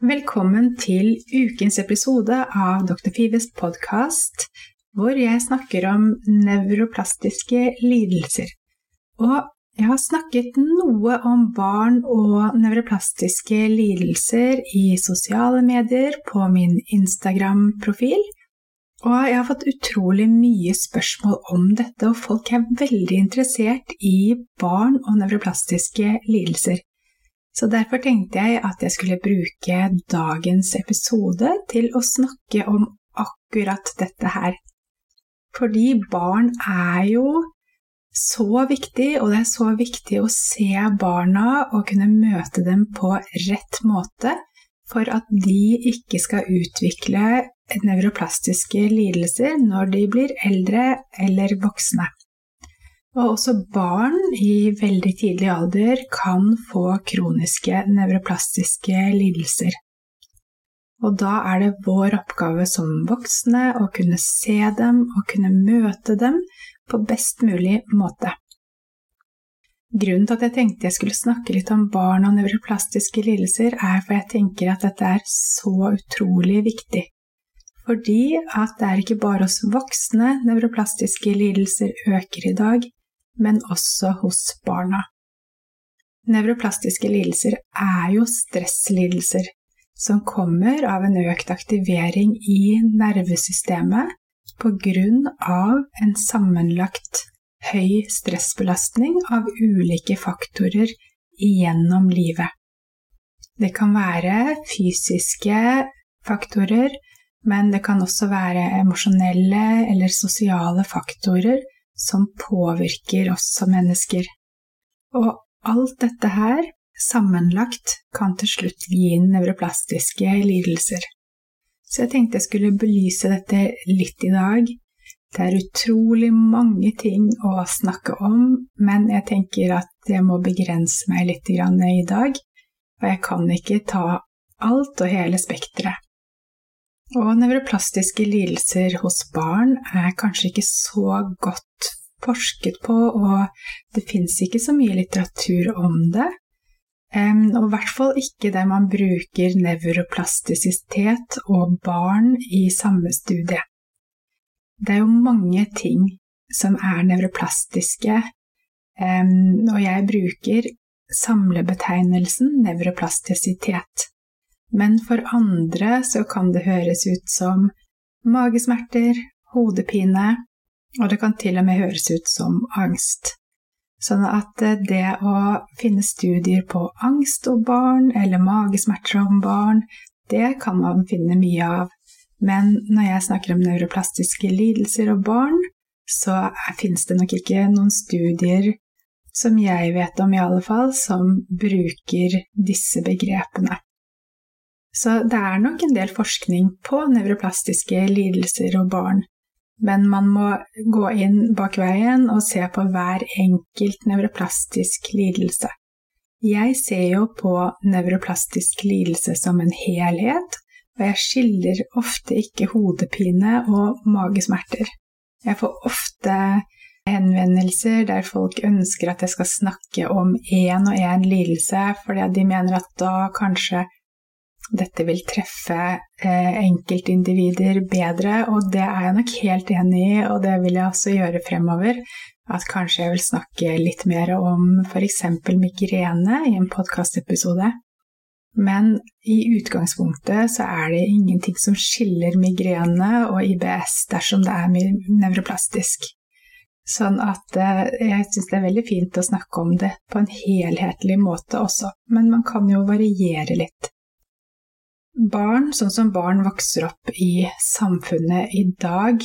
Velkommen til ukens episode av Dr. Fives podkast, hvor jeg snakker om nevroplastiske lidelser. Og jeg har snakket noe om barn og nevroplastiske lidelser i sosiale medier på min Instagram-profil. Og jeg har fått utrolig mye spørsmål om dette, og folk er veldig interessert i barn og nevroplastiske lidelser. Så derfor tenkte jeg at jeg skulle bruke dagens episode til å snakke om akkurat dette her. Fordi barn er jo så viktig, og det er så viktig å se barna og kunne møte dem på rett måte for at de ikke skal utvikle nevroplastiske lidelser når de blir eldre eller voksne. Og også barn i veldig tidlig alder kan få kroniske nevroplastiske lidelser. Og da er det vår oppgave som voksne å kunne se dem og kunne møte dem på best mulig måte. Grunnen til at jeg tenkte jeg skulle snakke litt om barn og nevroplastiske lidelser, er for jeg tenker at dette er så utrolig viktig. Fordi at det er ikke bare hos voksne nevroplastiske lidelser øker i dag, men også hos barna. Nevroplastiske lidelser er jo stresslidelser som kommer av en økt aktivering i nervesystemet på grunn av en sammenlagt høy stressbelastning av ulike faktorer igjennom livet. Det kan være fysiske faktorer, men det kan også være emosjonelle eller sosiale faktorer som påvirker oss som mennesker. Og alt dette her sammenlagt kan til slutt gi nevroplastiske lidelser. Så jeg tenkte jeg skulle belyse dette litt i dag. Det er utrolig mange ting å snakke om, men jeg tenker at jeg må begrense meg litt i dag. Og jeg kan ikke ta alt og hele spekteret. Og nevroplastiske lidelser hos barn er kanskje ikke så godt forsket på, og det fins ikke så mye litteratur om det. Og i hvert fall ikke der man bruker nevroplastisitet og barn i samme studie. Det er jo mange ting som er nevroplastiske, og jeg bruker samlebetegnelsen nevroplastisitet. Men for andre så kan det høres ut som magesmerter, hodepine, og det kan til og med høres ut som angst. Sånn at eh, det å finne studier på angst og barn, eller magesmerter om barn, det kan man finne mye av. Men når jeg snakker om neuroplastiske lidelser og barn, så finnes det nok ikke noen studier som jeg vet om i alle fall, som bruker disse begrepene. Så det er nok en del forskning på nevroplastiske lidelser og barn, men man må gå inn bak veien og se på hver enkelt nevroplastisk lidelse. Jeg ser jo på nevroplastisk lidelse som en helhet, og jeg skiller ofte ikke hodepine og magesmerter. Jeg får ofte henvendelser der folk ønsker at jeg skal snakke om én og én lidelse, fordi de mener at da kanskje dette vil treffe eh, enkeltindivider bedre, og det er jeg nok helt enig i, og det vil jeg også gjøre fremover. At kanskje jeg vil snakke litt mer om f.eks. migrene i en podkastepisode. Men i utgangspunktet så er det ingenting som skiller migrene og IBS dersom det er nevroplastisk. Sånn at eh, jeg syns det er veldig fint å snakke om det på en helhetlig måte også, men man kan jo variere litt. Barn, sånn som barn vokser opp i samfunnet i dag,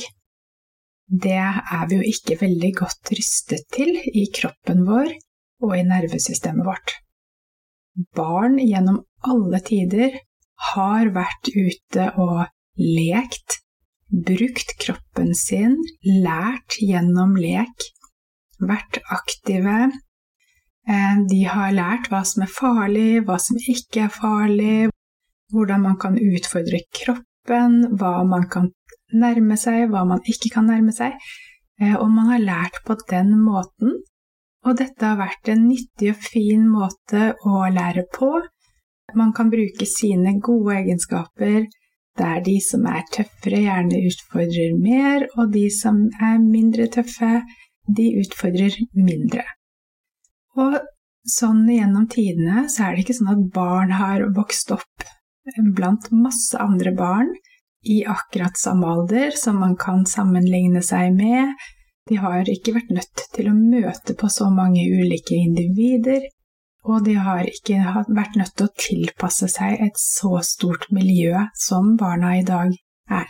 det er vi jo ikke veldig godt rystet til i kroppen vår og i nervesystemet vårt. Barn gjennom alle tider har vært ute og lekt, brukt kroppen sin, lært gjennom lek, vært aktive. Eh, de har lært hva som er farlig, hva som ikke er farlig, hvordan man kan utfordre kroppen, hva man kan nærme seg, hva man ikke kan nærme seg. Eh, og man har lært på den måten. Og dette har vært en nyttig og fin måte å lære på. Man kan bruke sine gode egenskaper der de som er tøffere, gjerne utfordrer mer, og de som er mindre tøffe, de utfordrer mindre. Og sånn gjennom tidene så er det ikke sånn at barn har vokst opp blant masse andre barn i akkurat samme alder som man kan sammenligne seg med. De har ikke vært nødt til å møte på så mange ulike individer, og de har ikke vært nødt til å tilpasse seg et så stort miljø som barna i dag er.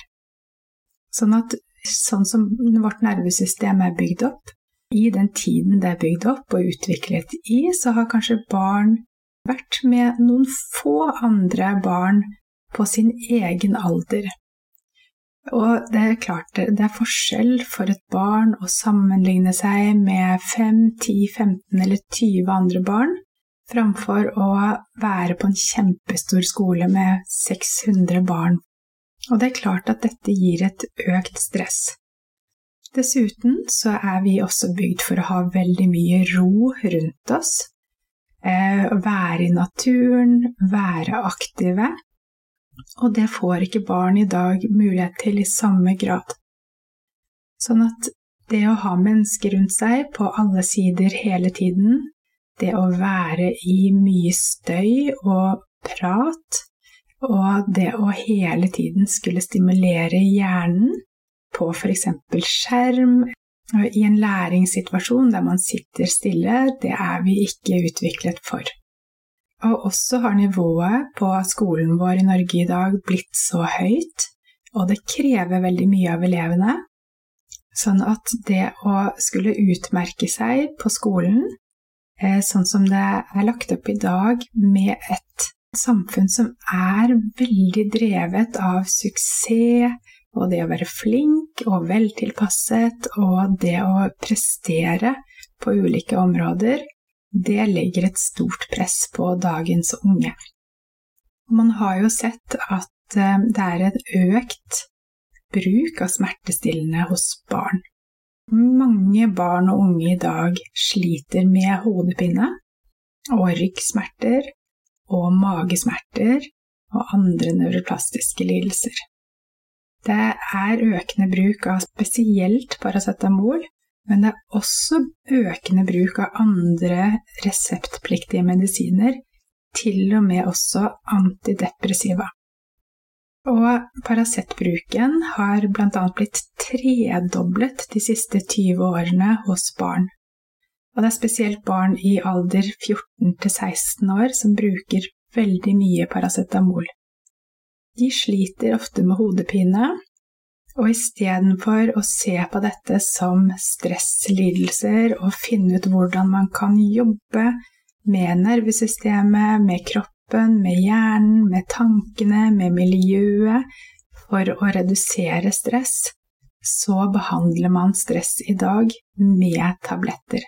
Sånn at sånn som vårt nervesystem er bygd opp, i den tiden det er bygd opp og utviklet i, så har kanskje barn vært med noen få andre barn på sin egen alder. Og det er klart det er forskjell for et barn å sammenligne seg med 5, 10, 15 eller 20 andre barn, framfor å være på en kjempestor skole med 600 barn. Og det er klart at dette gir et økt stress. Dessuten så er vi også bygd for å ha veldig mye ro rundt oss. Eh, være i naturen, være aktive. Og det får ikke barn i dag mulighet til i samme grad. Sånn at det å ha mennesker rundt seg på alle sider hele tiden, det å være i mye støy og prat, og det å hele tiden skulle stimulere hjernen på f.eks. skjerm i en læringssituasjon der man sitter stille, det er vi ikke utviklet for. Og også har nivået på skolen vår i Norge i dag blitt så høyt, og det krever veldig mye av elevene. Sånn at det å skulle utmerke seg på skolen, eh, sånn som det er lagt opp i dag, med et samfunn som er veldig drevet av suksess, og det å være flink og veltilpasset og det å prestere på ulike områder, det legger et stort press på dagens unge. Man har jo sett at eh, det er en økt bruk av smertestillende hos barn. Mange barn og unge i dag sliter med hodepine og ryggsmerter og magesmerter og andre nevroplastiske lidelser. Det er økende bruk av spesielt paracetamol, men det er også økende bruk av andre reseptpliktige medisiner, til og med også antidepressiva. Og Paracet-bruken har bl.a. blitt tredoblet de siste 20 årene hos barn. Og det er spesielt barn i alder 14 16 år som bruker veldig mye paracetamol de sliter ofte med hodepine, og istedenfor å se på dette som stresslidelser og finne ut hvordan man kan jobbe med nervesystemet, med kroppen, med hjernen, med tankene, med miljøet for å redusere stress, så behandler man stress i dag med tabletter.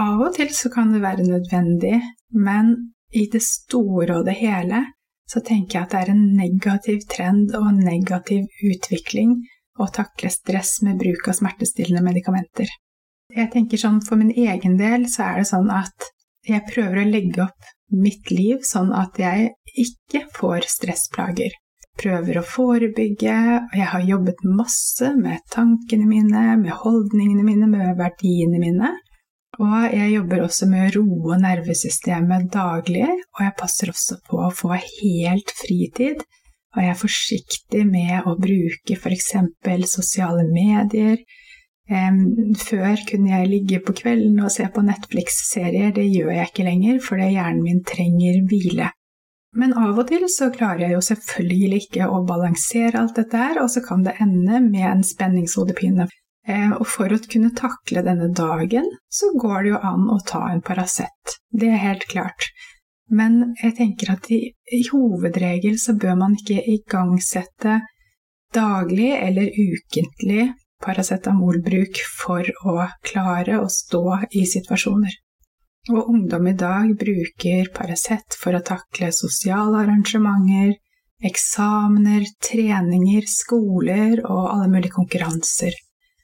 Av og til så kan det være nødvendig, men i det store og det hele så tenker jeg at det er en negativ trend og en negativ utvikling å takle stress med bruk av smertestillende medikamenter. Jeg tenker sånn For min egen del så er det sånn at jeg prøver å legge opp mitt liv sånn at jeg ikke får stressplager. Prøver å forebygge, og jeg har jobbet masse med tankene mine, med holdningene mine, med verdiene mine. Og jeg jobber også med å roe nervesystemet daglig, og jeg passer også på å få helt fritid. Og jeg er forsiktig med å bruke f.eks. sosiale medier. Før kunne jeg ligge på kvelden og se på Netflix-serier, det gjør jeg ikke lenger, fordi hjernen min trenger hvile. Men av og til så klarer jeg jo selvfølgelig ikke å balansere alt dette her, og så kan det ende med en spenningshodepine. Eh, og for å kunne takle denne dagen, så går det jo an å ta en Paracet. Det er helt klart. Men jeg tenker at i, i hovedregel så bør man ikke igangsette daglig eller ukentlig paracetamolbruk for å klare å stå i situasjoner. Og ungdom i dag bruker Paracet for å takle sosiale arrangementer, eksamener, treninger, skoler og alle mulige konkurranser.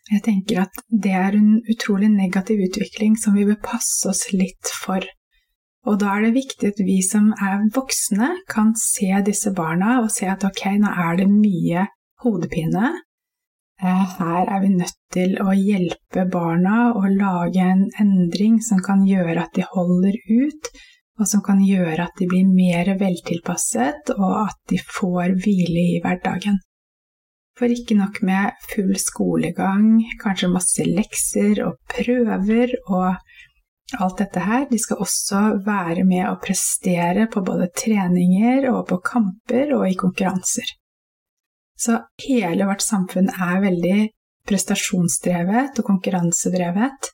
Jeg tenker at det er en utrolig negativ utvikling som vi bør passe oss litt for. Og da er det viktig at vi som er voksne, kan se disse barna og se at ok, nå er det mye hodepine. Eh, her er vi nødt til å hjelpe barna og lage en endring som kan gjøre at de holder ut, og som kan gjøre at de blir mer veltilpasset, og at de får hvile i hverdagen. For ikke nok med full skolegang, kanskje masse lekser og prøver og alt dette her. De skal også være med å prestere på både treninger og på kamper og i konkurranser. Så hele vårt samfunn er veldig prestasjonsdrevet og konkurransedrevet.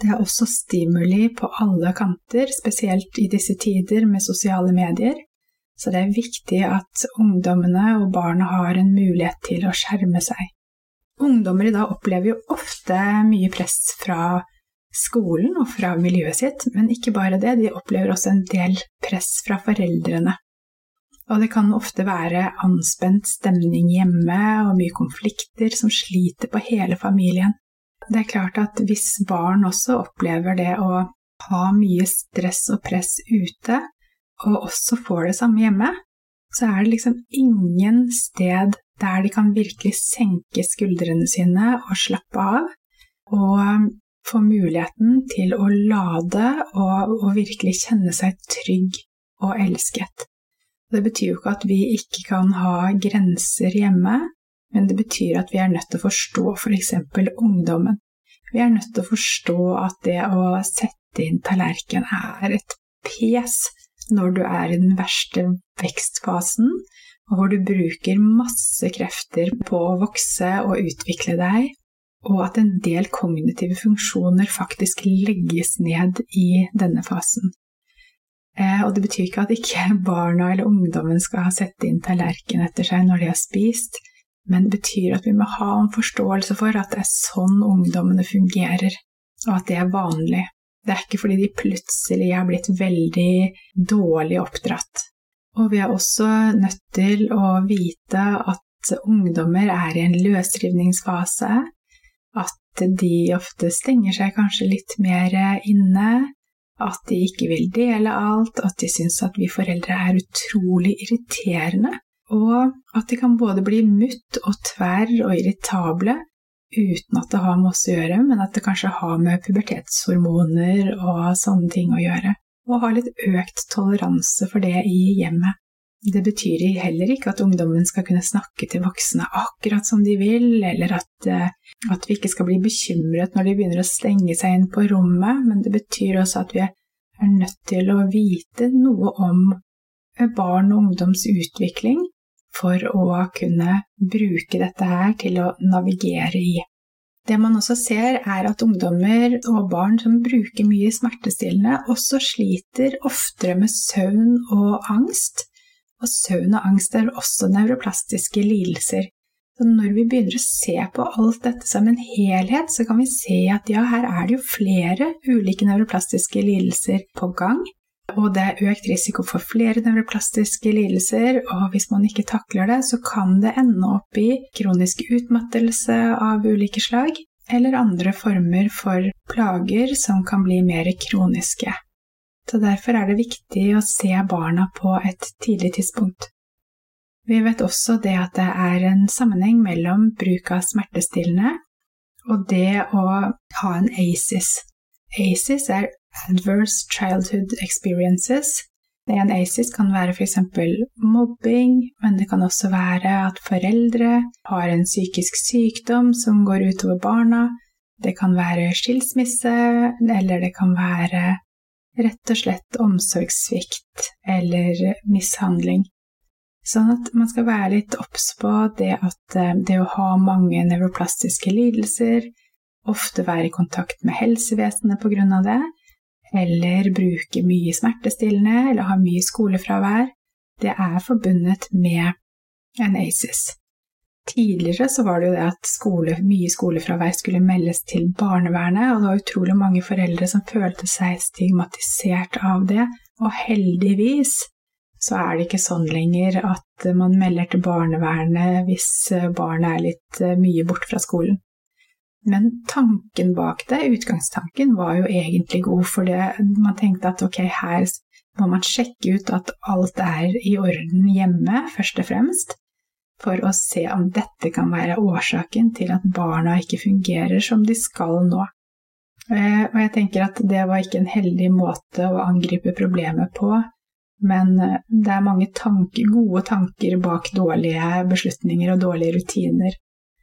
Det er også stimuli på alle kanter, spesielt i disse tider med sosiale medier. Så det er viktig at ungdommene og barna har en mulighet til å skjerme seg. Ungdommer i dag opplever jo ofte mye press fra skolen og fra miljøet sitt, men ikke bare det, de opplever også en del press fra foreldrene. Og det kan ofte være anspent stemning hjemme og mye konflikter som sliter på hele familien. Det er klart at hvis barn også opplever det å ha mye stress og press ute, og også får det samme hjemme, så er det liksom ingen sted der de kan virkelig senke skuldrene sine og slappe av, og få muligheten til å lade og, og virkelig kjenne seg trygg og elsket. Det betyr jo ikke at vi ikke kan ha grenser hjemme, men det betyr at vi er nødt til å forstå f.eks. For ungdommen. Vi er nødt til å forstå at det å sette inn tallerken er et pes når du er i den verste vekstfasen, hvor du bruker masse krefter på å vokse og utvikle deg, og at en del kognitive funksjoner faktisk legges ned i denne fasen. Eh, og det betyr ikke at ikke barna eller ungdommen skal sette inn tallerken etter seg når de har spist, men det betyr at vi må ha en forståelse for at det er sånn ungdommene fungerer, og at det er vanlig. Det er ikke fordi de plutselig har blitt veldig dårlig oppdratt. Og vi er også nødt til å vite at ungdommer er i en løsrivningsfase, at de ofte stenger seg kanskje litt mer inne, at de ikke vil dele alt, at de syns at vi foreldre er utrolig irriterende, og at de kan både bli mutt og tverr og irritable uten at det har med oss å gjøre, men at det kanskje har med pubertetshormoner og sånne ting å gjøre. Og ha litt økt toleranse for det i hjemmet. Det betyr heller ikke at ungdommen skal kunne snakke til voksne akkurat som de vil, eller at, eh, at, vi ikke skal bli bekymret når de begynner å stenge seg inn på rommet, men det betyr også at vi er nødt til å vite noe om barn og ungdoms utvikling for å kunne bruke dette her til å navigere i. Det man også ser, er at ungdommer og barn som bruker mye smertestillende, også sliter oftere med søvn og angst og søvn og angst er også nevroplastiske lidelser. Så når vi begynner å se på alt dette som en helhet, så kan vi se at ja, her er det jo flere ulike nevroplastiske lidelser på gang. Og det er økt risiko for flere nevroplastiske lidelser, og hvis man ikke takler det, så kan det ende opp i kronisk utmattelse av ulike slag, eller andre former for plager som kan bli mer kroniske. Så derfor er det viktig å se barna på et tidlig tidspunkt. Vi vet også det at det er en sammenheng mellom bruk av smertestillende og det å ha en ACES. ACES er Adverse Childhood Experiences. En ACES kan være f.eks. mobbing, men det kan også være at foreldre har en psykisk sykdom som går utover barna. Det kan være skilsmisse, eller det kan være rett og slett omsorgssvikt eller mishandling. Sånn at man skal være litt obs på det at eh, det å ha mange nevroplastiske lidelser, ofte være i kontakt med helsevesenet på grunn av det, eller bruker mye smertestillende eller har mye skolefravær, det er forbundet med en ACES. Tidligere så var det jo det at skole, mye skolefravær skulle meldes til barnevernet, og det var utrolig mange foreldre som følte seg stigmatisert av det. Og heldigvis så er det ikke sånn lenger at man melder til barnevernet hvis barnet er litt eh, mye borte fra skolen. Men tanken bak det, utgangstanken, var jo egentlig god, for det, man tenkte at ok, her må man sjekke ut at alt er i orden hjemme, først og fremst for å se om dette kan være årsaken til at barna ikke fungerer som de skal nå. Eh, og jeg tenker at det var ikke en heldig måte å angripe problemet på, men eh, det er mange tanker, gode tanker bak dårlige beslutninger og dårlige rutiner.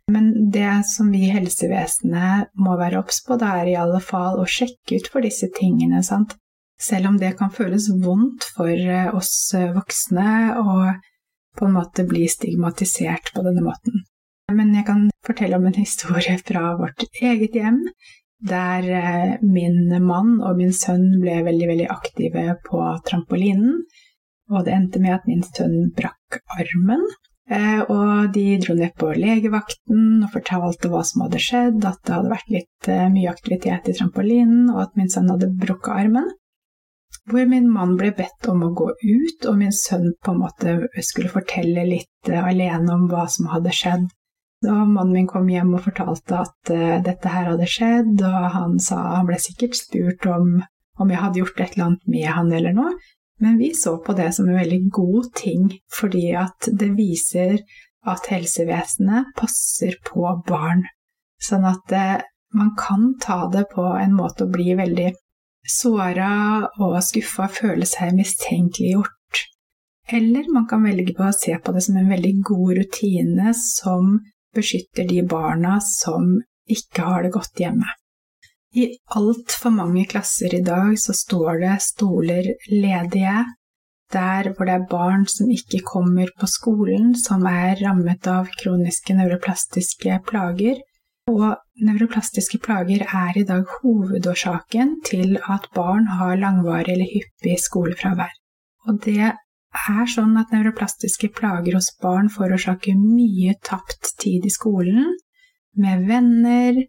Men det som vi i helsevesenet må være obs på, det er i alle fall å sjekke ut for disse tingene. Sant? Selv om det kan føles vondt for eh, oss voksne og på en måte bli stigmatisert på denne måten. Men jeg kan fortelle om en historie fra vårt eget hjem, der eh, min mann og min sønn ble veldig, veldig aktive på trampolinen. Og det endte med at min sønn brakk armen. Eh, og de dro ned på legevakten og fortalte hva som hadde skjedd, at det hadde vært litt eh, mye aktivitet i trampolinen, og at min sønn hadde brukket armen hvor min mann ble bedt om å gå ut, og min sønn på en måte skulle fortelle litt uh, alene om hva som hadde skjedd. Da mannen min kom hjem og fortalte at dette her hadde skjedd, og han sa han ble sikkert spurt om, om jeg hadde gjort et eller annet med han eller noe, men vi så på det som en veldig god ting, fordi at det viser at helsevesenet passer på barn. Sånn at uh, man kan ta det på en måte å bli veldig såra og skuffa føle seg mistenkeliggjort. Eller man kan velge på å se på det som en veldig god rutine som beskytter de barna som ikke har det godt hjemme. I altfor mange klasser i dag så står det stoler ledige, der hvor det er barn som ikke kommer på skolen, som er rammet av kroniske nevroplastiske plager, og nevroplastiske plager er i dag hovedårsaken til at barn har langvarig eller hyppig skolefravær. Og det er sånn at nevroplastiske plager hos barn forårsaker mye tapt tid i skolen, med venner,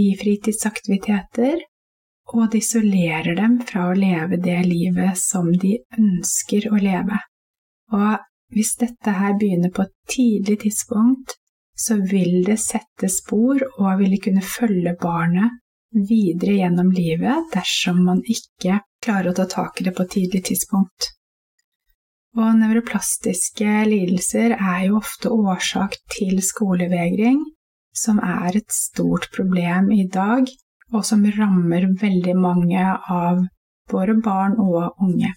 i fritidsaktiviteter, og det isolerer dem fra å leve det livet som de ønsker å leve. Og hvis dette her begynner på et tidlig tidspunkt, så vil det sette spor og vil kunne følge barnet videre gjennom livet dersom man ikke klarer å ta tak i det på et tidlig tidspunkt. Og nevroplastiske lidelser er jo ofte årsak til skolevegring, som er et stort problem i dag, og som rammer veldig mange av våre barn og unge.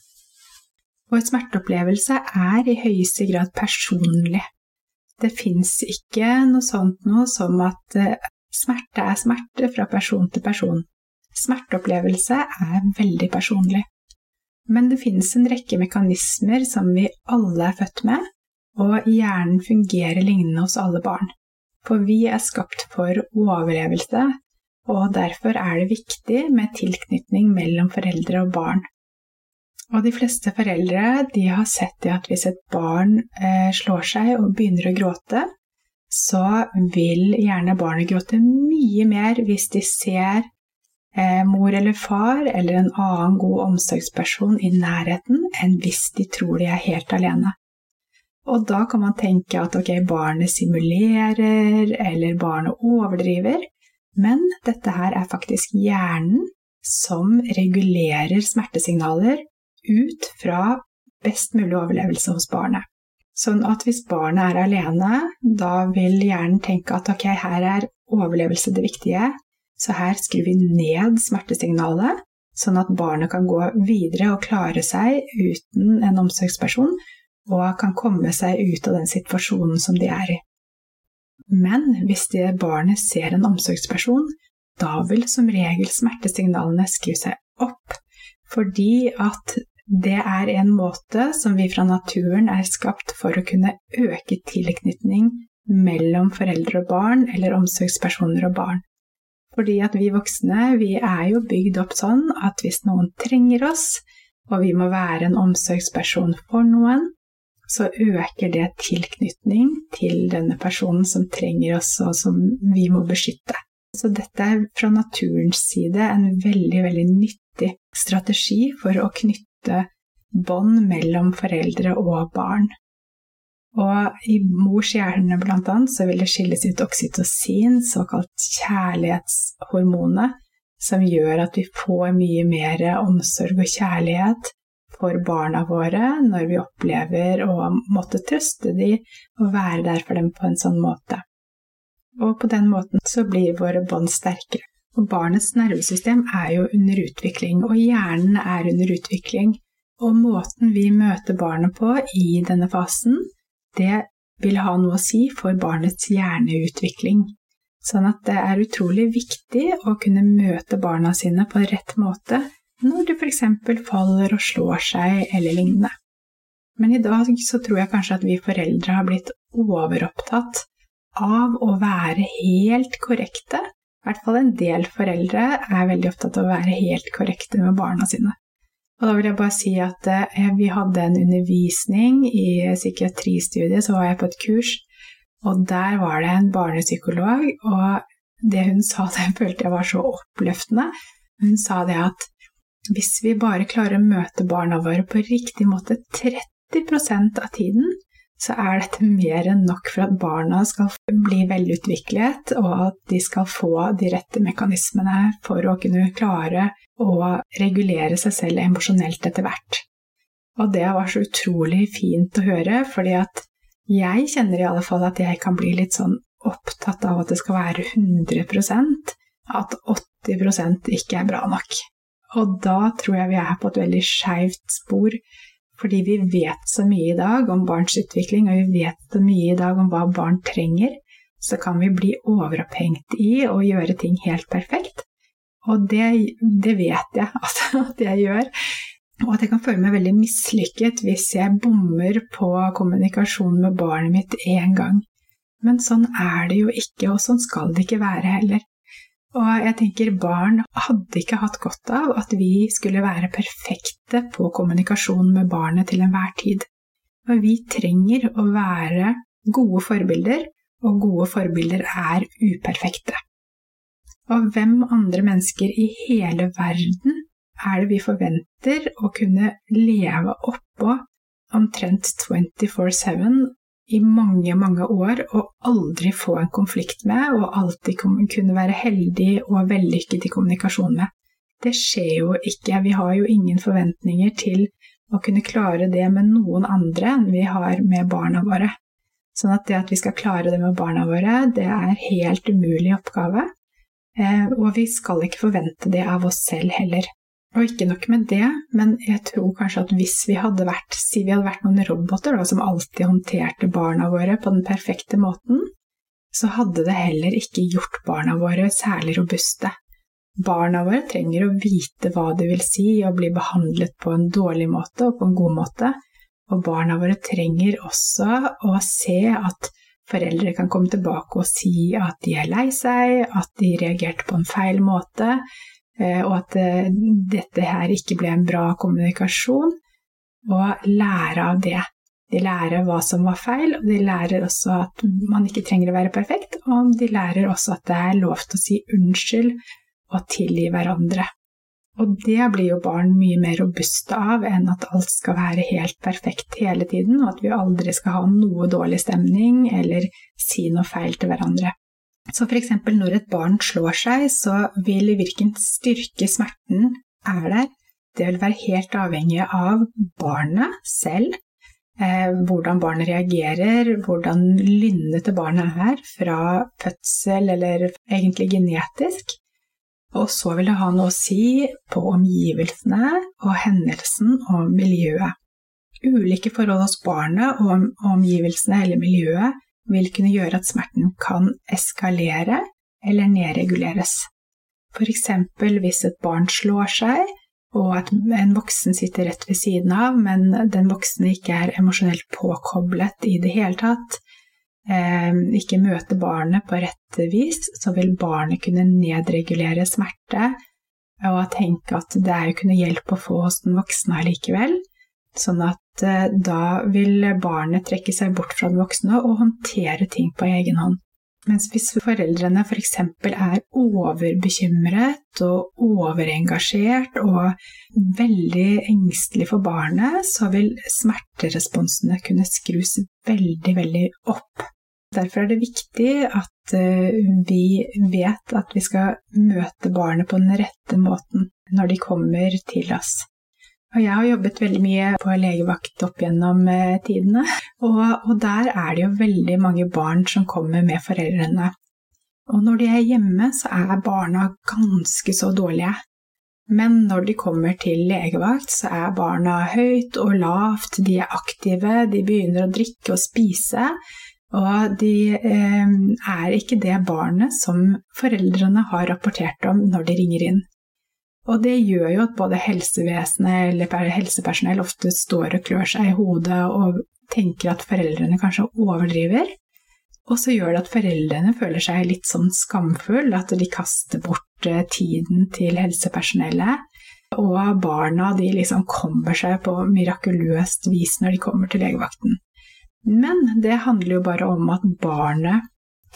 Og en smerteopplevelse er i høyeste grad personlig. Det fins ikke noe sånt noe som at eh, smerte er smerte fra person til person. Smerteopplevelse er veldig personlig. Men det finnes en rekke mekanismer som vi alle er født med, og hjernen fungerer lignende hos alle barn. For vi er skapt for overlevelse, og derfor er det viktig med tilknytning mellom foreldre og barn. Og de fleste foreldre de har sett det at hvis et barn eh, slår seg og begynner å gråte, så vil gjerne barnet gråte mye mer hvis de ser eh, mor eller far eller en annen god omsorgsperson i nærheten, enn hvis de tror de er helt alene. Og da kan man tenke at ok, barnet simulerer, eller barnet overdriver, men dette her er faktisk hjernen som regulerer smertesignaler ut fra best mulig overlevelse hos barnet. Sånn at hvis barnet er alene, da vil hjernen tenke at ok, her er overlevelse det viktige, så her skrur vi ned smertesignalet, sånn at barnet kan gå videre og klare seg uten en omsorgsperson, og kan komme seg ut av den situasjonen som de er i. Men hvis det barnet ser en omsorgsperson, da vil som regel smertesignalene skru seg opp, fordi at det er en måte som vi fra naturen er skapt for å kunne øke tilknytning mellom foreldre og barn, eller omsorgspersoner og barn. Fordi at vi voksne, vi er jo bygd opp sånn at hvis noen trenger oss, og vi må være en omsorgsperson for noen, så øker det tilknytning til denne personen som trenger oss, og som vi må beskytte. Så dette er fra naturens side en veldig, veldig nyttig strategi for å knytte bånd mellom foreldre og barn. Og i mors hjerne blant annet så vil det skilles ut oksytocin, såkalt kjærlighetshormonet, som gjør at vi får mye mer omsorg og kjærlighet for barna våre når vi opplever å måtte trøste dem og være der for dem på en sånn måte. Og på den måten så blir våre bånd sterkere. Og barnets nervesystem er jo under utvikling, og hjernen er under utvikling. Og måten vi møter barnet på i denne fasen, det vil ha noe å si for barnets hjerneutvikling. Sånn at det er utrolig viktig å kunne møte barna sine på rett måte når de f.eks. faller og slår seg eller lignende. Men i dag så tror jeg kanskje at vi foreldre har blitt overopptatt av å være helt korrekte. I hvert fall en del foreldre er veldig opptatt av å være helt korrekte med barna sine. Og da vil jeg bare si at eh, vi hadde en undervisning i psykiatristudiet, så var jeg på et kurs, og der var det en barnepsykolog, og det hun sa, det følte jeg var så oppløftende. Hun sa det at hvis vi bare klarer å møte barna våre på riktig måte 30% av tiden, så er dette mer enn nok for at barna skal bli velutviklet, og at de skal få de rette mekanismene for å kunne klare å regulere seg selv emosjonelt etter hvert. Og det var så utrolig fint å høre, fordi at jeg kjenner i alle fall at jeg kan bli litt sånn opptatt av at det skal være 100% at 80% ikke er bra nok. Og da tror jeg vi er på et veldig skeivt spor, fordi vi vet så mye i dag om barns utvikling, og vi vet så mye i dag om hva barn trenger, så kan vi bli overopphengt i å gjøre ting helt perfekt. Og det, det vet jeg altså, at jeg gjør. Og at jeg kan føle meg veldig mislykket hvis jeg bommer på kommunikasjon med barnet mitt én gang. Men sånn er det jo ikke, og sånn skal det ikke være heller. Og jeg tenker barn hadde ikke hatt godt av at vi skulle være perfekte på kommunikasjon med barnet til enhver tid. Og vi trenger å være gode forbilder, og gode forbilder er uperfekte. Og hvem andre mennesker i hele verden er det vi forventer å kunne leve oppå omtrent 24-7 i mange, mange år og aldri få en konflikt med, og alltid kunne være heldig og vellykket i kommunikasjon med. Det skjer jo ikke. Vi har jo ingen forventninger til å kunne klare det med noen andre enn vi har med barna våre. Sånn at det at vi skal klare det med barna våre, det er helt umulig oppgave. Eh, og vi skal ikke forvente det av oss selv heller. Og ikke nok med det, men jeg tror kanskje at hvis vi hadde vært, si vi hadde vært noen roboter da, som alltid håndterte barna våre på den perfekte måten, så hadde det heller ikke gjort barna våre særlig robuste. Barna våre trenger å vite hva det vil si å bli behandlet på en dårlig måte og på en god måte, og barna våre trenger også å se at foreldre kan komme tilbake og si at de er lei seg, at de reagerte på en feil måte, og at eh, dette her ikke ble en bra kommunikasjon, og lære av det. De lærer hva som var feil, og de lærer også at man ikke trenger å være perfekt, og de lærer også at det er lov til å si unnskyld og tilgi hverandre. Og det blir jo barn mye mer robuste av enn at alt skal være helt perfekt hele tiden, og at vi aldri skal ha noe dårlig stemning eller si noe feil til hverandre. Så f.eks. når et barn slår seg, så vil hvilken styrke smerten er der, det vil være helt avhengig av barnet selv. Eh, hvordan barnet reagerer, hvordan lynnet til barnet er fra fødsel eller egentlig genetisk. Og så vil det ha noe å si på omgivelsene og hendelsen og miljøet. Ulike forhold hos barnet og omgivelsene eller miljøet vil kunne gjøre at smerten kan eskalere eller nedreguleres. F.eks. hvis et barn slår seg, og at en voksen sitter rett ved siden av, men den voksne ikke er emosjonelt påkoblet i det hele tatt. eh, ikke møter barnet på rett vis, så vil barnet kunne nedregulere smerte og tenke at det er jo noe hjelp å få hos den voksne allikevel. Sånn at eh, da vil barnet trekke seg bort fra den voksne og håndtere ting på egen hånd. Mens hvis foreldrene f.eks. For er overbekymret og overengasjert og veldig engstelig for barnet, så vil smerteresponsene kunne skrus veldig, veldig opp. Derfor er det viktig at eh, vi vet at vi skal møte barnet på den rette måten når de kommer til oss. Og jeg har jobbet veldig mye på legevakt opp gjennom eh, tidene, og, og, der er det jo veldig mange barn som kommer med foreldrene. Og når de er hjemme, så er barna ganske så dårlige. Men når de kommer til legevakt, så er barna høyt og lavt, de er aktive, de begynner å drikke og spise, og de eh, er ikke det barnet som foreldrene har rapportert om når de ringer inn. Og det gjør jo at både helsevesenet eller helsepersonell ofte står og klør seg i hodet og tenker at foreldrene kanskje overdriver. Og så gjør det at foreldrene føler seg litt sånn skamfull, at de kaster bort eh, tiden til helsepersonellet. Og barna de liksom kommer seg på mirakuløst vis når de kommer til legevakten. Men det handler jo bare om at barnet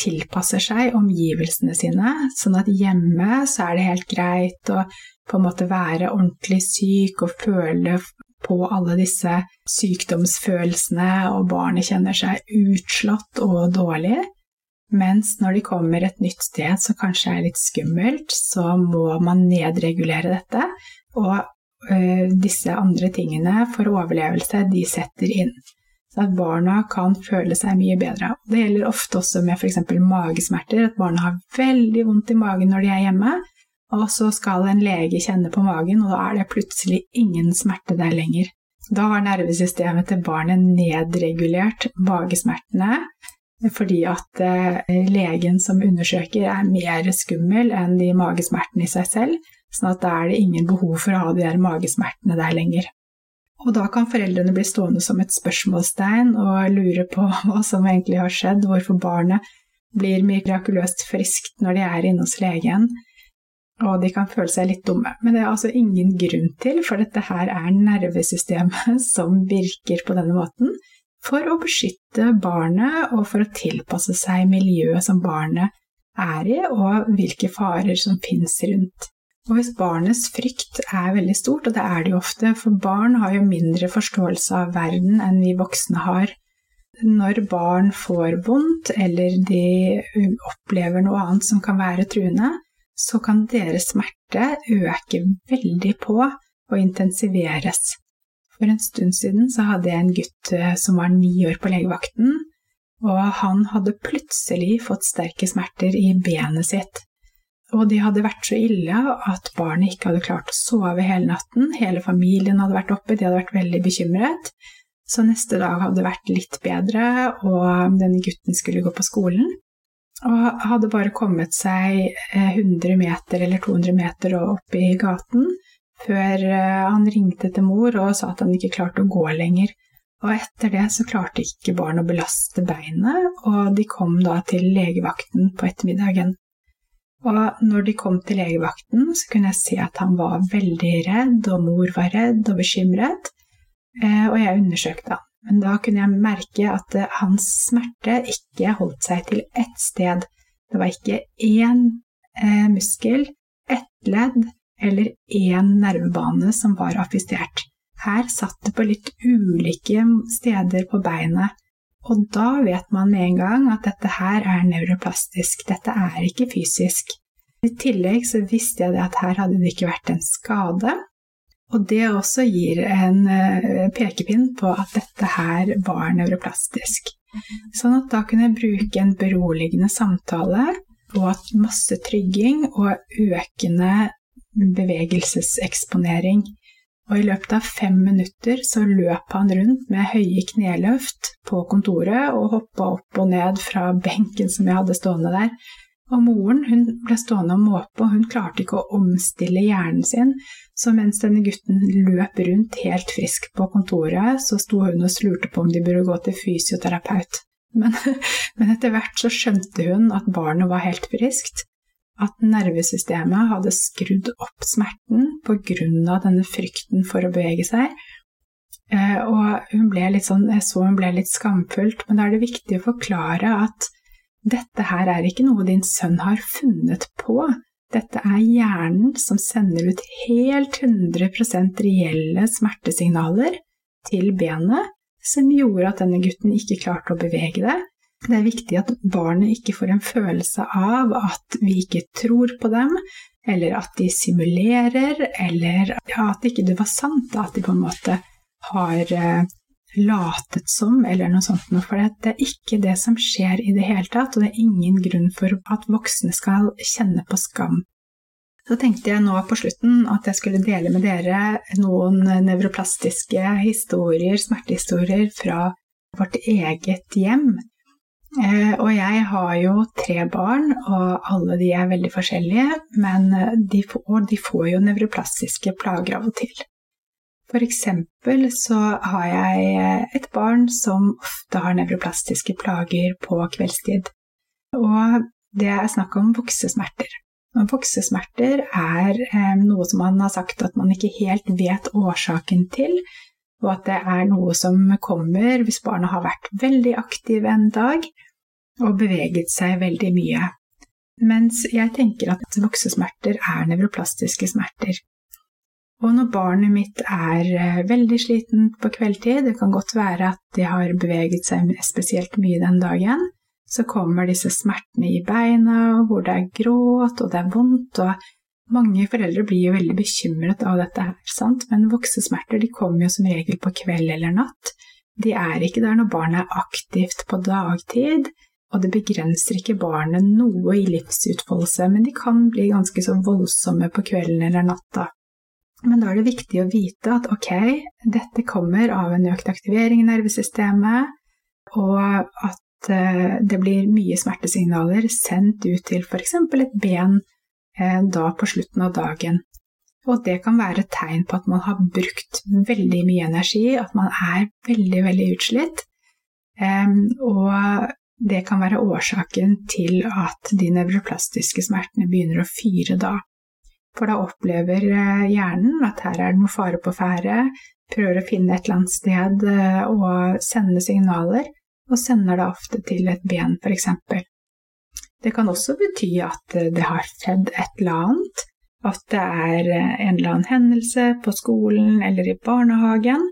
tilpasser seg omgivelsene sine, sånn at hjemme så er det helt greit å på en måte være ordentlig syk og føle på alle disse sykdomsfølelsene, og barnet kjenner seg utslått og dårlig. Mens når de kommer et nytt sted som kanskje er litt skummelt, så må man nedregulere dette, og ø, øh, disse andre tingene for overlevelse, de setter inn så at barna kan føle seg mye bedre. Det gjelder ofte også med f.eks. magesmerter, at barna har veldig vondt i magen når de er hjemme, og så skal en lege kjenne på magen, og da er det plutselig ingen smerte der lenger. Da har nervesystemet til barnet nedregulert magesmertene, fordi at eh, legen som undersøker er mer skummel enn de magesmertene i seg selv, sånn at da er det ingen behov for å ha de der magesmertene der lenger. Og da kan foreldrene bli stående som et spørsmålstegn og lure på hva som egentlig har skjedd, hvorfor barnet blir mirakuløst friskt når de er inne hos legen, og de kan føle seg litt dumme. Men det er altså ingen grunn til, for dette her er nervesystemet som virker på denne måten for å beskytte barnet og for å tilpasse seg miljøet som barnet er i, og hvilke farer som finnes rundt. Og hvis barnets frykt er veldig stort, og det er det jo ofte, for barn har jo mindre forståelse av verden enn vi voksne har. Når barn får vondt, eller de opplever noe annet som kan være truende, så kan deres smerte øke veldig på og intensiveres. For en stund siden så hadde jeg en gutt eh, som var ni år på legevakten, og han hadde plutselig fått sterke smerter i benet sitt. Og de hadde vært så ille at barnet ikke hadde klart å sove hele natten. Hele familien hadde vært oppe, de hadde vært veldig bekymret. Så neste dag hadde vært litt bedre, og denne gutten skulle gå på skolen. Og hadde bare kommet seg 100 meter eller 200 meter opp i gaten før eh, han ringte til mor og sa at han ikke klarte å gå lenger. Og etter det så klarte ikke barn å belaste beinet, og de kom da til legevakten på ettermiddagen. Og når de kom til legevakten, så kunne jeg se at han var veldig redd, og mor var redd og bekymret, eh, og jeg undersøkte han. Men da kunne jeg merke at eh, hans smerte ikke holdt seg til ett sted. Det var ikke én eh, muskel, ett ledd eller én nervebane som var affistert. Her satt det på litt ulike steder på beinet, og da vet man med en gang at dette her er neuroplastisk, dette er ikke fysisk. I tillegg så visste jeg at her hadde det ikke vært en skade, og det også gir en eh, pekepinn på at dette her var neuroplastisk. Sånn at da kunne jeg bruke en beroligende samtale og masse trygging og økende bevegelseseksponering og i løpet av fem minutter så løp han rundt med høye kneløft på kontoret og hoppa opp og ned fra benken som jeg hadde stående der. Og moren hun ble stående og måpe, og hun klarte ikke å omstille hjernen sin, så mens denne gutten løp rundt helt frisk på kontoret, så sto hun og slurte på om de burde gå til fysioterapeut. Men, men etter hvert så skjønte hun at barnet var helt friskt, at nervesystemet hadde skrudd opp smerten pga. denne frykten for å bevege seg. Eh, og hun ble litt sånn, jeg så hun ble litt skamfullt, men da er det viktig å forklare at dette her er ikke noe din sønn har funnet på. Dette er hjernen som sender ut helt 100 reelle smertesignaler til benet, som gjorde at denne gutten ikke klarte å bevege det, det er viktig at barnet ikke får en følelse av at vi ikke tror på dem, eller at de simulerer, eller ja, at ikke det var sant, at de på en måte har eh, latet som, eller noe sånt noe. For det er ikke det som skjer i det hele tatt, og det er ingen grunn for at voksne skal kjenne på skam. Så tenkte jeg nå på slutten at jeg skulle dele med dere noen nevroplastiske historier, smertehistorier, fra vårt eget hjem. Eh, og jeg har jo tre barn, og alle de er veldig forskjellige, men de får, de får jo nevroplastiske plager av og til. For eksempel så har jeg et barn som ofte har nevroplastiske plager på kveldstid. Og det er snakk om voksesmerter. Og voksesmerter er eh, noe som man har sagt at man ikke helt vet årsaken til, og at det er noe som kommer hvis barna har vært veldig aktive en dag og beveget seg veldig mye. Mens jeg tenker at voksesmerter er nevroplastiske smerter. Og når barnet mitt er eh, veldig sliten på kveldtid, det kan godt være at de har beveget seg spesielt mye den dagen, så kommer disse smertene i beina, hvor det er gråt og det er vondt, og mange foreldre blir jo veldig bekymret av dette her, sant? men voksesmerter kommer jo som regel på kveld eller natt. De er ikke der når barnet er aktivt på dagtid, og det begrenser ikke barnet noe i livsutfoldelse, men de kan bli ganske så voldsomme på kvelden eller natta. Men da er det viktig å vite at ok, dette kommer av en økt aktivering i nervesystemet, og at eh, det blir mye smertesignaler sendt ut til f.eks. et ben da på slutten av dagen. Og det kan være et tegn på at man har brukt veldig mye energi, at man er veldig, veldig utslitt. Og det kan være årsaken til at de nevroplastiske smertene begynner å fyre da. For da opplever eh, hjernen at her er det noe fare på ferde, prøver å finne et eller annet sted eh, og sende signaler, og sender det ofte til et ben, f.eks. Det kan også bety at eh, det har skjedd et eller annet, at det er eh, en eller annen hendelse på skolen eller i barnehagen.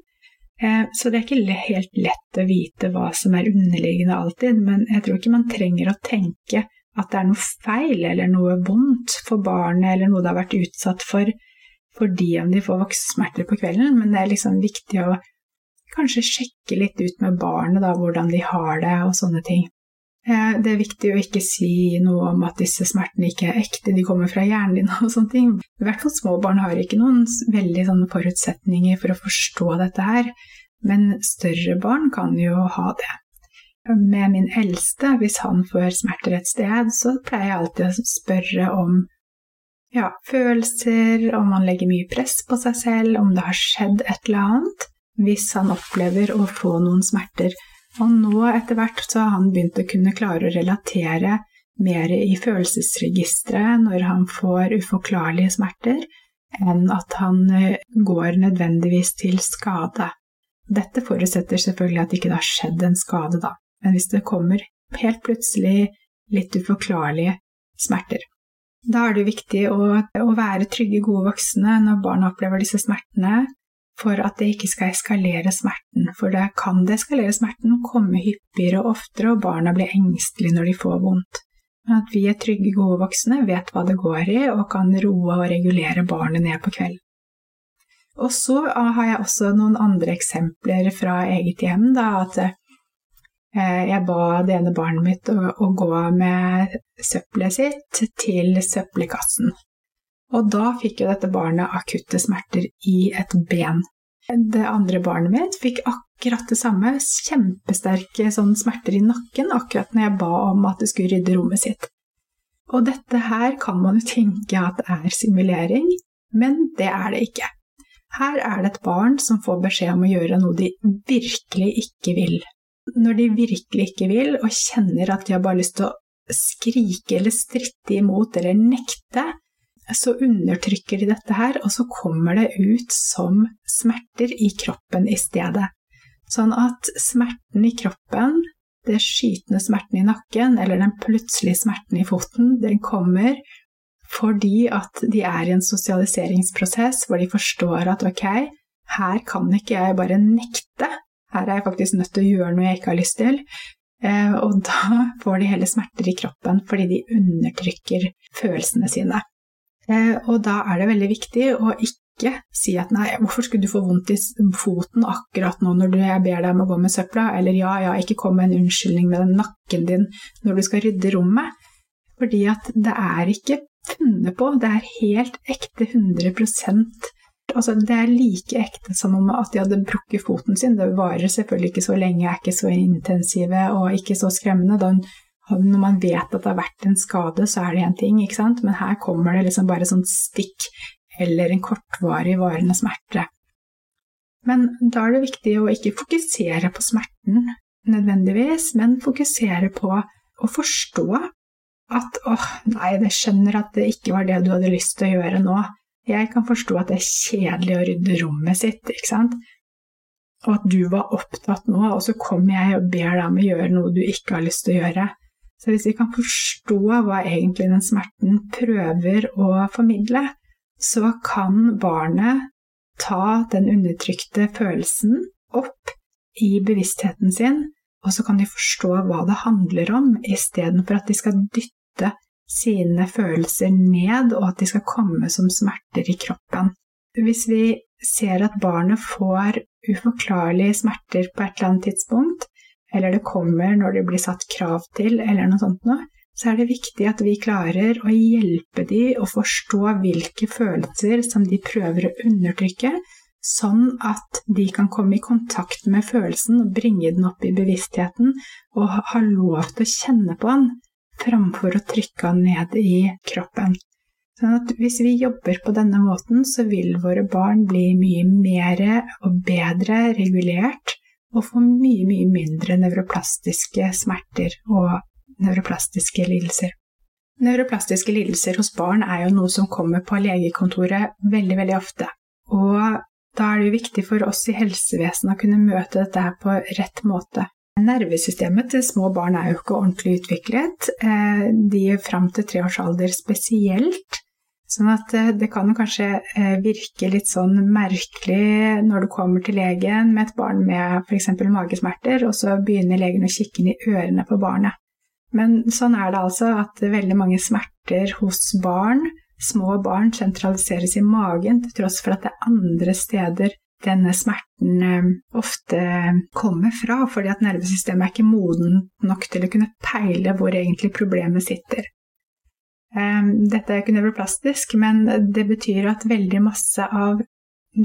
Eh, så det er ikke helt lett å vite hva som er underliggende alltid, men jeg tror ikke man trenger å tenke at det er noe feil eller noe vondt for barnet eller noe det har vært utsatt for fordi om de får voksesmerter på kvelden, men det er liksom viktig å kanskje sjekke litt ut med barnet da, hvordan de har det og sånne ting. Eh, det er viktig å ikke si noe om at disse smertene ikke er ekte, de kommer fra hjernen din og sånne ting. I hvert fall små barn har ikke noen veldig forutsetninger for å forstå dette her, men større barn kan jo ha det. Med min eldste, hvis han får smerter et sted, så pleier jeg alltid å spørre om ja, følelser, om han legger mye press på seg selv, om det har skjedd et eller annet, hvis han opplever å få noen smerter og nå etter hvert så har han begynt å kunne klare å relatere mer i følelsesregisteret når han får uforklarlige smerter, enn at han eh, går nødvendigvis til skade. Dette forutsetter selvfølgelig at det ikke har skjedd en skade, da, men hvis det kommer helt plutselig litt uforklarlige smerter. Da er det viktig å, å være trygge, gode voksne når barna opplever disse smertene, for at det ikke skal eskalere smerten. For da kan det eskalere smerten, komme hyppigere og oftere, og barna blir engstelige når de får vondt. Men at vi er trygge, gode voksne, vet hva det går i, og kan roe og regulere barnet ned på kvelden. Og så har jeg også noen andre eksempler fra eget hjem. Da, at eh, jeg ba det ene barnet mitt å, å gå med søppelet sitt til søppelkassen. Og da fikk jo dette barnet akutte smerter i et ben. Det andre barnet mitt fikk akkurat det samme, kjempesterke sånn smerter i nakken akkurat når jeg ba om at det skulle rydde rommet sitt. Og dette her kan man jo tenke at er simulering, men det er det ikke. Her er det et barn som får beskjed om å gjøre noe de virkelig ikke vil. når de virkelig ikke vil, og kjenner at de har bare lyst til å skrike eller stritte imot eller nekte, så undertrykker de dette her, og så kommer det ut som smerter i kroppen i stedet. Sånn at smerten i kroppen, det skytende smerten i nakken eller den plutselige smerten i foten, den kommer fordi at de er i en sosialiseringsprosess hvor de forstår at ok, her kan ikke jeg bare nekte, her er jeg faktisk nødt til å gjøre noe jeg ikke har lyst til. Eh, og da får de heller smerter i kroppen fordi de undertrykker følelsene sine. Eh, og da er det veldig viktig å ikke si at nei, hvorfor skulle du få vondt i foten akkurat nå når jeg ber deg om å gå med søpla, eller ja, ja, ikke kom med en unnskyldning med den nakken din når du skal rydde rommet. Fordi at det er ikke funnet på, det er helt ekte 100% altså Det er like ekte som om at de hadde brukket foten sin. Det varer selvfølgelig ikke så lenge, er ikke så intensive og ikke så skremmende. Da, når man vet at det har vært en skade, så er det én ting, ikke sant? men her kommer det liksom bare sånn stikk eller en kortvarig varende smerte. Men da er det viktig å ikke fokusere på smerten nødvendigvis, men fokusere på å forstå at åh, nei, jeg skjønner at det ikke var det du hadde lyst til å gjøre nå. Jeg kan forstå at det er kjedelig å rydde rommet sitt, ikke sant? Og at du var opptatt nå, og så kommer jeg og ber deg om å gjøre noe du ikke har lyst til å gjøre. Så hvis vi kan forstå hva egentlig den smerten prøver å formidle, så kan barnet ta den undertrykte følelsen opp i bevisstheten sin, og så kan de forstå hva det handler om, istedenfor at de skal dytte sine følelser ned, og at de skal komme som smerter i kroppen. Hvis vi ser at barnet får uforklarlige smerter på et eller annet tidspunkt, eller det kommer når det blir satt krav til, eller noe sånt noe, så er det viktig at vi klarer å hjelpe de å forstå hvilke følelser som de prøver å undertrykke, sånn at de kan komme i kontakt med følelsen og bringe den opp i bevisstheten og ha lov til å kjenne på den, framfor å trykke den ned i kroppen. Sånn at hvis vi jobber på denne måten, så vil våre barn bli mye mer og bedre regulert og få mye, mye mindre nevroplastiske smerter og nevroplastiske lidelser. Nevroplastiske lidelser hos barn er jo noe som kommer på legekontoret veldig, veldig ofte. Og da er det jo viktig for oss i helsevesenet å kunne møte dette her på rett måte. Nervesystemet til små barn er jo ikke ordentlig utviklet. Eh, de fram til tre års alder spesielt. Sånn at eh, det kan kanskje eh, virke litt sånn merkelig når du kommer til legen med et barn med f.eks. magesmerter, og så begynner legen å kikke inn i ørene på barnet. Men sånn er det altså at veldig mange smerter hos barn, små barn, sentraliseres i magen, til tross for at det er andre steder denne smerten eh, ofte kommer fra, fordi at nervesystemet er ikke moden nok til å kunne peile hvor egentlig problemet sitter. Eh, dette er ikke nevroplastisk, men det betyr at veldig masse av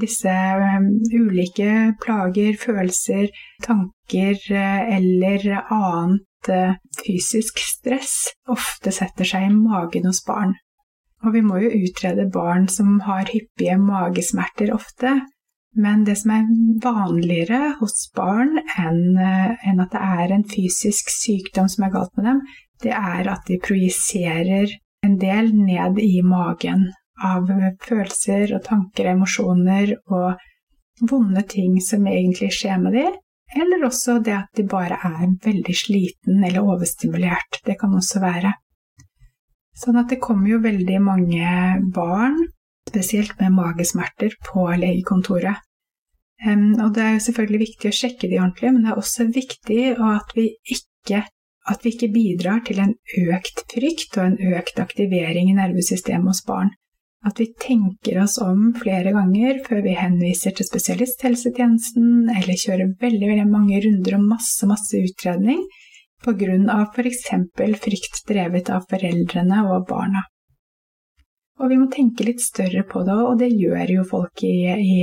disse eh, ulike plager, følelser, tanker eller annet fysisk stress ofte setter seg i magen hos barn. Og vi må jo utrede barn som har hyppige magesmerter ofte, men det som er vanligere hos barn enn, enn at det er en fysisk sykdom som er galt med dem, det er at de projiserer en del ned i magen av følelser og tanker og emosjoner og vonde ting som egentlig skjer med dem, eller også det at de bare er veldig sliten eller overstimulert. Det kan også være. Sånn at det kommer jo veldig mange barn spesielt med magesmerter, på legekontoret. og det er jo selvfølgelig viktig å sjekke de ordentlig, men det er også viktig at vi ikke, at vi ikke bidrar til en økt frykt og en økt aktivering i nervesystemet hos barn. At vi tenker oss om flere ganger før vi henviser til spesialisthelsetjenesten eller kjører veldig, veldig mange runder og masse, masse utredning pga. f.eks. frykt drevet av foreldrene og barna. Og vi må tenke litt større på det, og det gjør jo folk i, i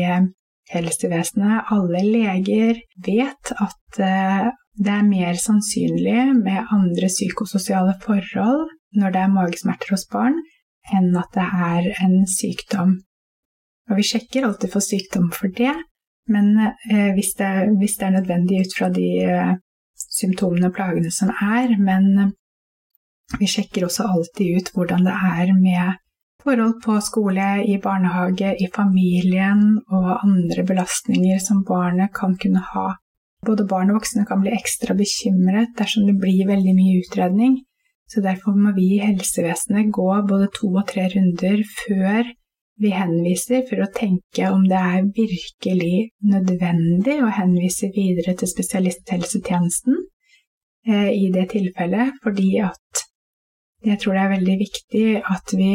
helsevesenet. Alle leger vet at uh, det er mer sannsynlig med andre psykososiale forhold når det er magesmerter hos barn, enn at det er en sykdom. Og vi sjekker alltid for sykdom for det, men eh, hvis, det, hvis, det, er nødvendig ut fra de eh, symptomene og plagene som er, men vi sjekker også alltid ut hvordan det er med forhold på skole, i barnehage, i familien og andre belastninger som barnet kan kunne ha. Både barn og voksne kan bli ekstra bekymret dersom det blir veldig mye utredning, så derfor må vi i helsevesenet gå både to og tre runder før vi henviser for å tenke om det er virkelig nødvendig å henvise videre til spesialisthelsetjenesten eh, i det tilfellet, fordi at jeg tror det er veldig viktig at vi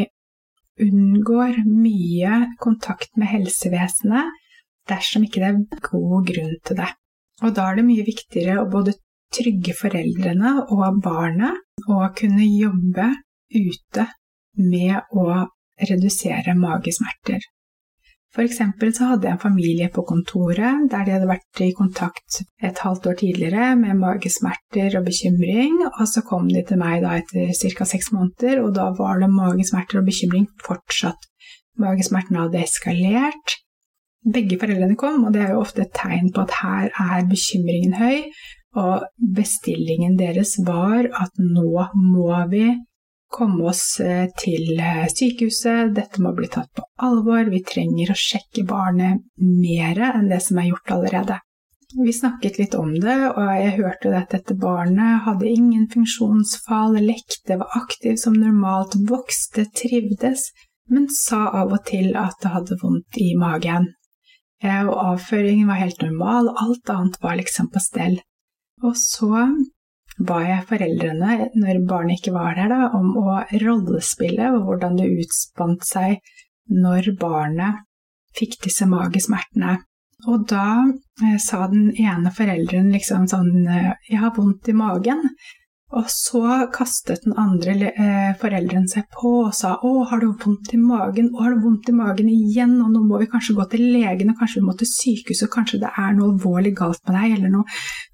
unngår mye kontakt med helsevesenet dersom ikke det er god grunn til det. Og da er det mye viktigere å både trygge foreldrene og barnet og kunne jobbe ute med å redusere magesmerter. For eksempel så hadde jeg en familie på kontoret der de hadde vært i kontakt et halvt år tidligere med magesmerter og bekymring, og så kom de til meg da etter ca. seks måneder, og da var det magesmerter og bekymring fortsatt. Magesmertene hadde eskalert. Begge foreldrene kom, og det er jo ofte et tegn på at her er bekymringen høy, og bestillingen deres var at nå må vi komme oss eh, til eh, sykehuset, dette må bli tatt på alvor, vi trenger å sjekke barnet mer enn det som er gjort allerede. Vi snakket litt om det, og jeg hørte at dette barnet hadde ingen funksjonsfall, lekte, var aktiv som normalt, vokste, trivdes, men sa av og til at det hadde vondt i magen. Og avføringen var helt normal, alt annet var liksom på stell. Og så ba jeg foreldrene, når barnet ikke var der, da, om å rollespille og hvordan det utspant seg når barnet fikk disse magesmertene. Og da eh, sa den ene forelderen liksom sånn eh, 'Jeg har vondt i magen'. Og så kastet den andre eh, foreldren seg på og sa 'Å, har du vondt i magen?' 'Å, har du vondt i magen igjen?' 'Og nå må vi kanskje gå til legen, og kanskje vi må til sykehuset, kanskje det er noe alvorlig galt med deg?' Eller noe,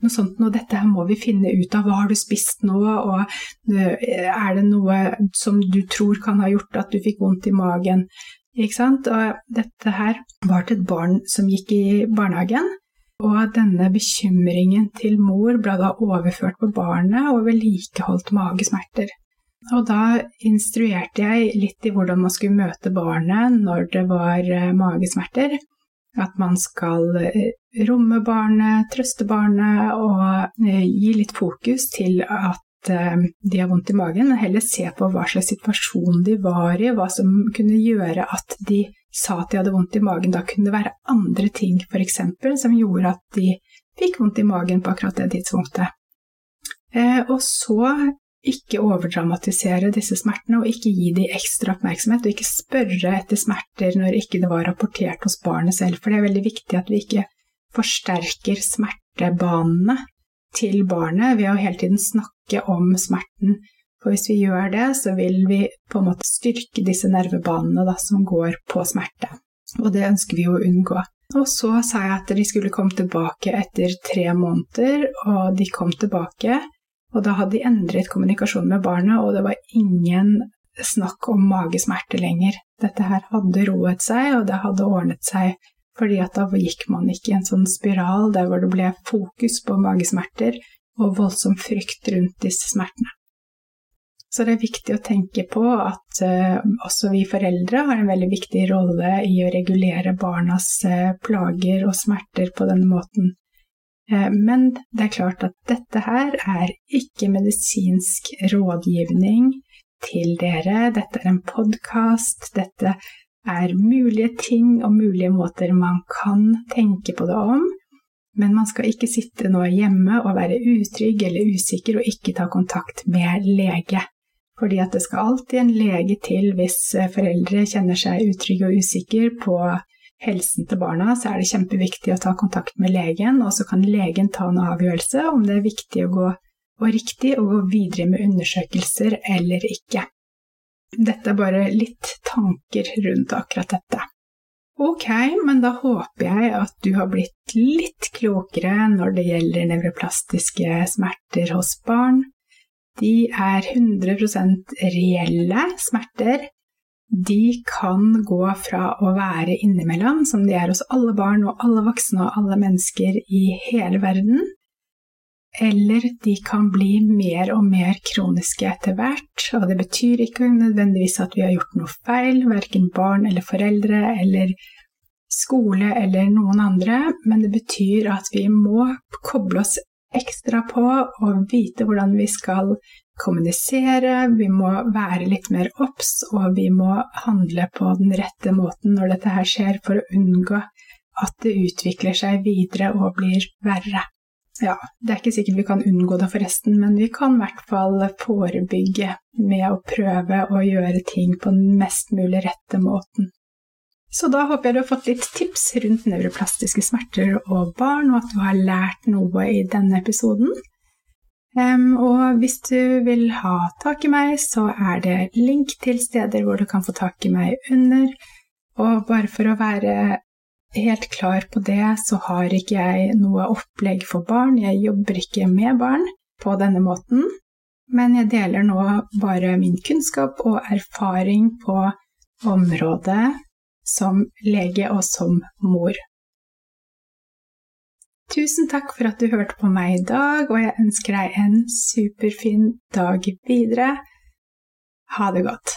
noe sånt noe. 'Dette her må vi finne ut av. Hva har du spist nå?' Og eh, 'Er det noe som du tror kan ha gjort at du fikk vondt i magen?' Ikke sant? Og dette her var til et barn som gikk i barnehagen. Og denne bekymringen til mor ble da overført på barnet og vedlikeholdt magesmerter. Og da instruerte jeg litt i hvordan man skulle møte barnet når det var eh, magesmerter. At man skal eh, romme barnet, trøste barnet og eh, gi litt fokus til at de har vondt i magen, men heller se på hva slags situasjon de var i, hva som kunne gjøre at de sa at de hadde vondt i magen, da kunne det være andre ting f.eks. som gjorde at de fikk vondt i magen på akkurat det tidspunktet. Eh, og så ikke overdramatisere disse smertene og ikke gi dem ekstra oppmerksomhet, og ikke spørre etter smerter når ikke det var rapportert hos barnet selv, for det er veldig viktig at vi ikke forsterker smertebanene til barnet ved å hele tiden snakke om smerten for hvis vi gjør det, så vil vi på en måte styrke disse nervebanene da, som går på smerte. Og det ønsker vi å unngå. Og så sa jeg at de skulle komme tilbake etter tre måneder, og de kom tilbake. Og da hadde de endret kommunikasjonen med barnet, og det var ingen snakk om magesmerter lenger. Dette her hadde roet seg, og det hadde ordnet seg, fordi at da gikk man ikke i en sånn spiral der hvor det ble fokus på magesmerter og voldsom frykt rundt disse smertene. Så det er viktig å tenke på at uh, også vi foreldre har en veldig viktig rolle i å regulere barnas uh, plager og smerter på denne måten. Uh, men det er klart at dette her er ikke medisinsk rådgivning til dere. Dette er en podkast. Dette er mulige ting og mulige måter man kan tenke på det om. Men man skal ikke sitte nå hjemme og være utrygg eller usikker og ikke ta kontakt med lege. Fordi at det skal alltid en lege til hvis eh, foreldre kjenner seg utrygge og usikre på helsen til barna, så er det kjempeviktig å ta kontakt med legen, og så kan legen ta en avgjørelse om det er viktig å gå og riktig å gå videre med undersøkelser eller ikke. Dette er bare litt tanker rundt akkurat dette. Ok, men da håper jeg at du har blitt litt klokere når det gjelder nevroplastiske smerter hos barn, de er 100% reelle smerter. De kan gå fra å være innimellom, som de er hos alle barn og alle voksne og alle mennesker i hele verden, eller de kan bli mer og mer kroniske etter hvert. Og det betyr ikke nødvendigvis at vi har gjort noe feil, verken barn eller foreldre eller skole eller noen andre, men det betyr at vi må koble oss ekstra på å vite hvordan vi skal kommunisere, vi må være litt mer obs, og vi må handle på den rette måten når dette her skjer, for å unngå at det utvikler seg videre og blir verre. Ja, det er ikke sikkert vi kan unngå det forresten, men vi kan i hvert fall forebygge med å prøve å gjøre ting på den mest mulig rette måten. Så da håper jeg du har fått litt tips rundt nevroplastiske smerter og barn, og at du har lært noe i denne episoden. Um, og hvis du vil ha tak i meg, så er det link til steder hvor du kan få tak i meg under. Og bare for å være helt klar på det, så har ikke jeg noe opplegg for barn. Jeg jobber ikke med barn på denne måten. Men jeg deler nå bare min kunnskap og erfaring på området som lege og som mor. Tusen takk for at du hørte på meg i dag, og jeg ønsker deg en superfin dag videre. Ha det godt.